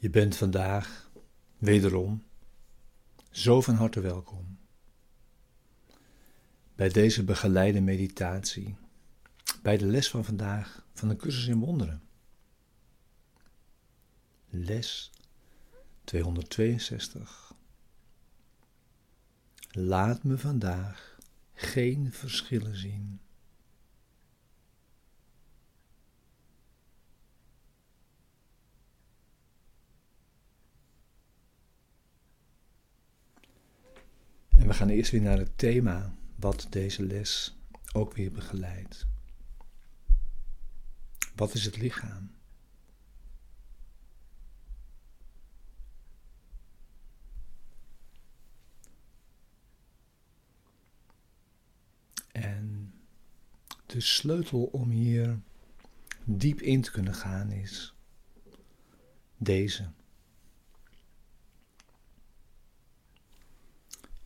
Je bent vandaag wederom zo van harte welkom bij deze begeleide meditatie, bij de les van vandaag van de cursus in wonderen. Les 262. Laat me vandaag geen verschillen zien. En we gaan eerst weer naar het thema wat deze les ook weer begeleidt. Wat is het lichaam? En de sleutel om hier diep in te kunnen gaan is deze.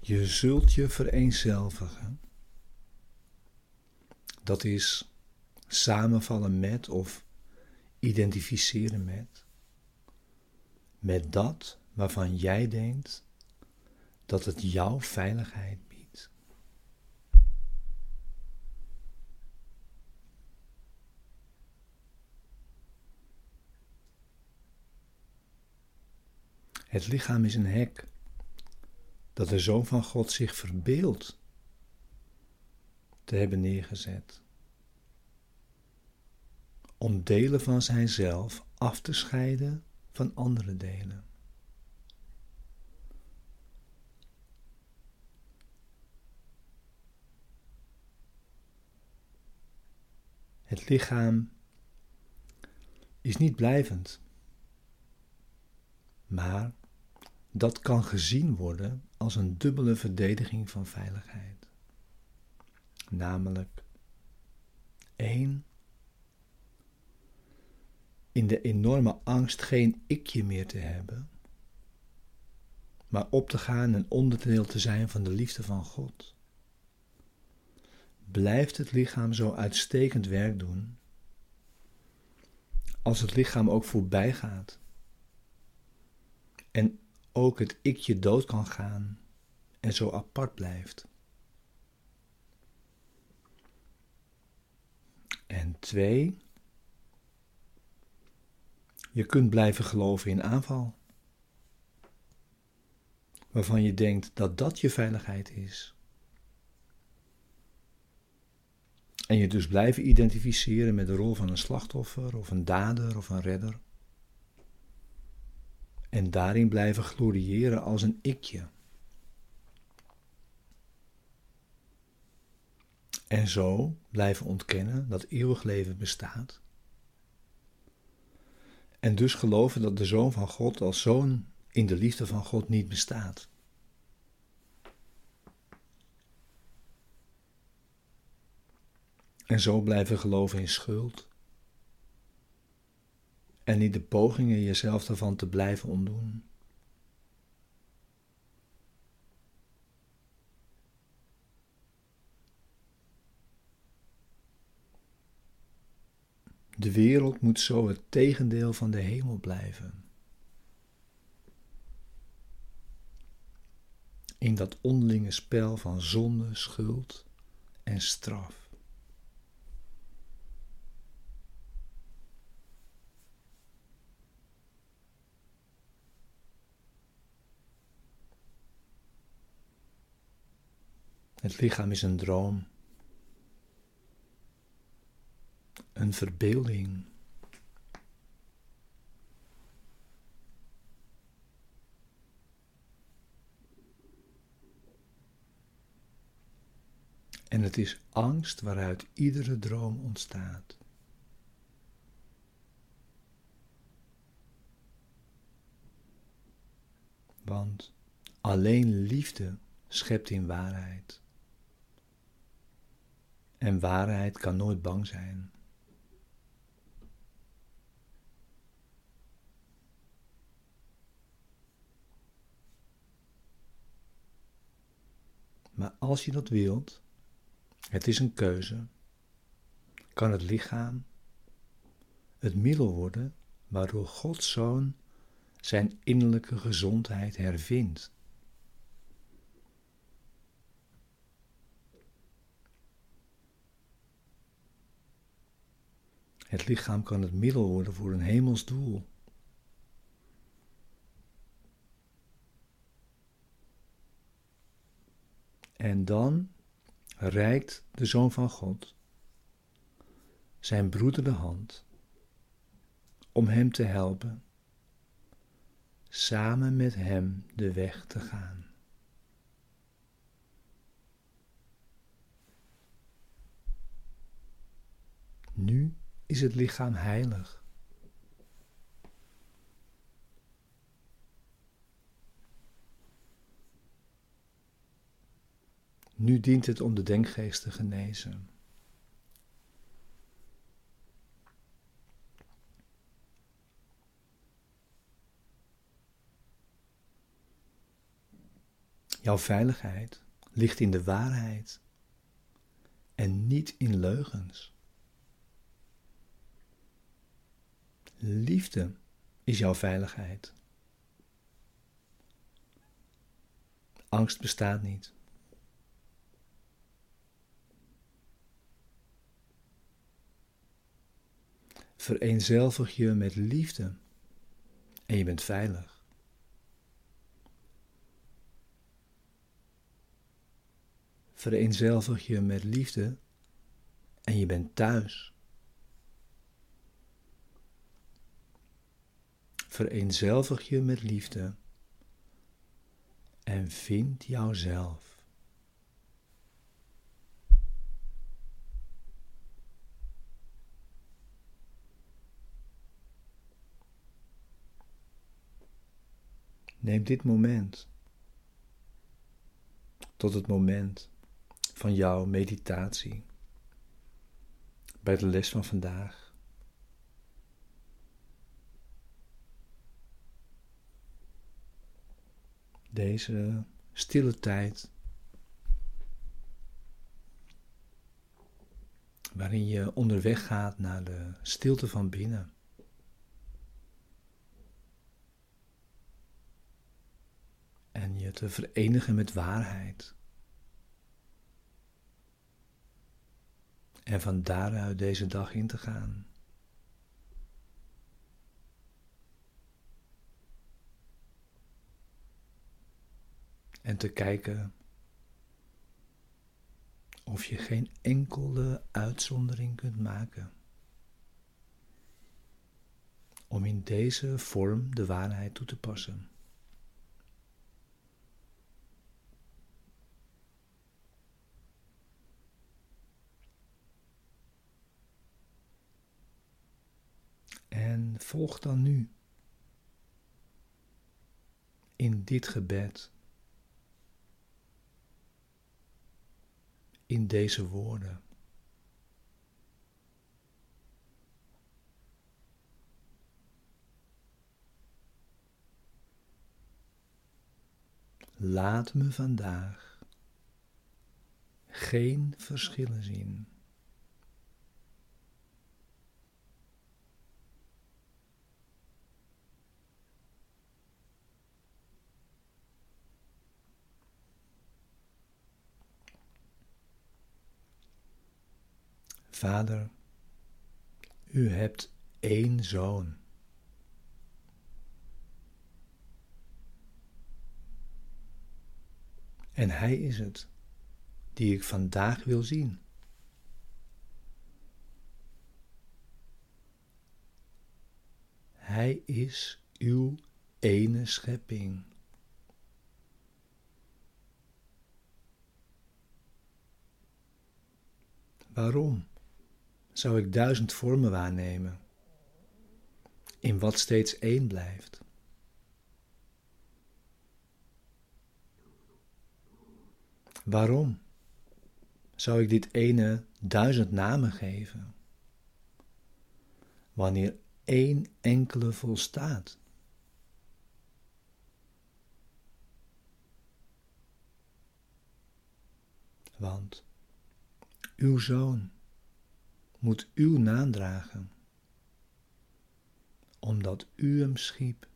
Je zult je vereenzelvigen. Dat is samenvallen met of identificeren met. Met dat waarvan jij denkt dat het jouw veiligheid biedt. Het lichaam is een hek dat de Zoon van God zich verbeeldt te hebben neergezet. Om delen van zijnzelf af te scheiden van andere delen. Het lichaam is niet blijvend, maar dat kan gezien worden als een dubbele verdediging van veiligheid. Namelijk één, in de enorme angst geen ikje meer te hebben, maar op te gaan en onderdeel te zijn van de liefde van God. Blijft het lichaam zo uitstekend werk doen, als het lichaam ook voorbij gaat en ook het ikje dood kan gaan en zo apart blijft. En twee, je kunt blijven geloven in aanval, waarvan je denkt dat dat je veiligheid is. En je dus blijven identificeren met de rol van een slachtoffer of een dader of een redder en daarin blijven gloriëren als een ikje. En zo blijven ontkennen dat eeuwig leven bestaat. En dus geloven dat de Zoon van God als Zoon in de liefde van God niet bestaat. En zo blijven geloven in schuld, en niet de pogingen jezelf ervan te blijven ontdoen. De wereld moet zo het tegendeel van de hemel blijven. In dat onderlinge spel van zonde, schuld en straf. Het lichaam is een droom, een verbeelding. En het is angst waaruit iedere droom ontstaat. Want alleen liefde schept in waarheid. En waarheid kan nooit bang zijn. Maar als je dat wilt, het is een keuze, kan het lichaam het middel worden waardoor Gods Zoon zijn innerlijke gezondheid hervindt. Het lichaam kan het middel worden voor een hemels doel. En dan reikt de Zoon van God zijn broeder de hand om hem te helpen samen met hem de weg te gaan. Nu is het lichaam heilig. Nu dient het om de denkgeest te genezen. Jouw veiligheid ligt in de waarheid en niet in leugens. Liefde is jouw veiligheid. Angst bestaat niet. Vereenzelvig je met liefde en je bent veilig. Vereenzelvig je met liefde en je bent thuis. Vereenzelvig je met liefde en vind jouzelf. Neem dit moment tot het moment van jouw meditatie bij de les van vandaag. Deze stille tijd waarin je onderweg gaat naar de stilte van binnen. En je te verenigen met waarheid. En van daaruit deze dag in te gaan. En te kijken of je geen enkele uitzondering kunt maken. Om in deze vorm de waarheid toe te passen. En volg dan nu in dit gebed, in deze woorden. Laat me vandaag geen verschillen zien. Vader, u hebt één zoon. En hij is het die ik vandaag wil zien. Hij is uw ene schepping. Waarom? Zou ik duizend vormen waarnemen, in wat steeds één blijft. Waarom zou ik dit ene duizend namen geven, wanneer één enkele volstaat? Want uw zoon moet uw naam dragen, omdat u hem schiep.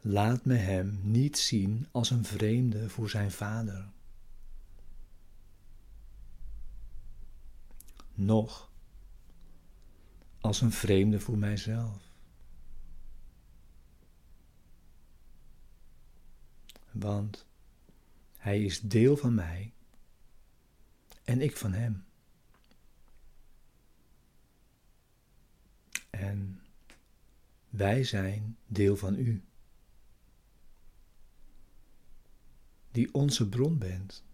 Laat me hem niet zien als een vreemde voor zijn vader. Nog als een vreemde voor mijzelf. Want hij is deel van mij en ik van hem. En wij zijn deel van u, die onze bron bent.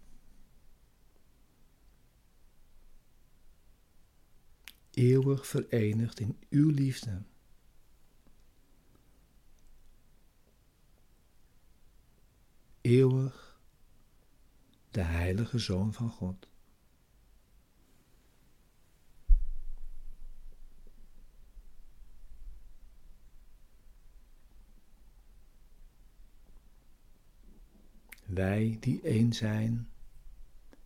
Eeuwig verenigd in uw liefde. Eeuwig de heilige Zoon van God. Wij die één zijn,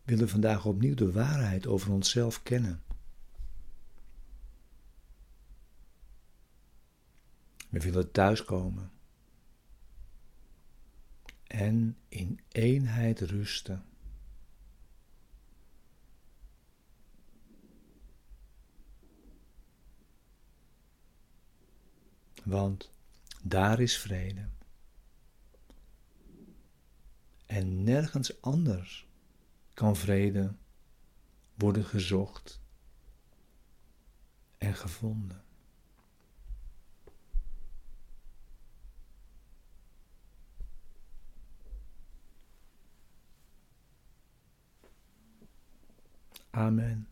willen vandaag opnieuw de waarheid over onszelf kennen. We willen thuiskomen en in eenheid rusten. Want daar is vrede en nergens anders kan vrede worden gezocht en gevonden. Amen.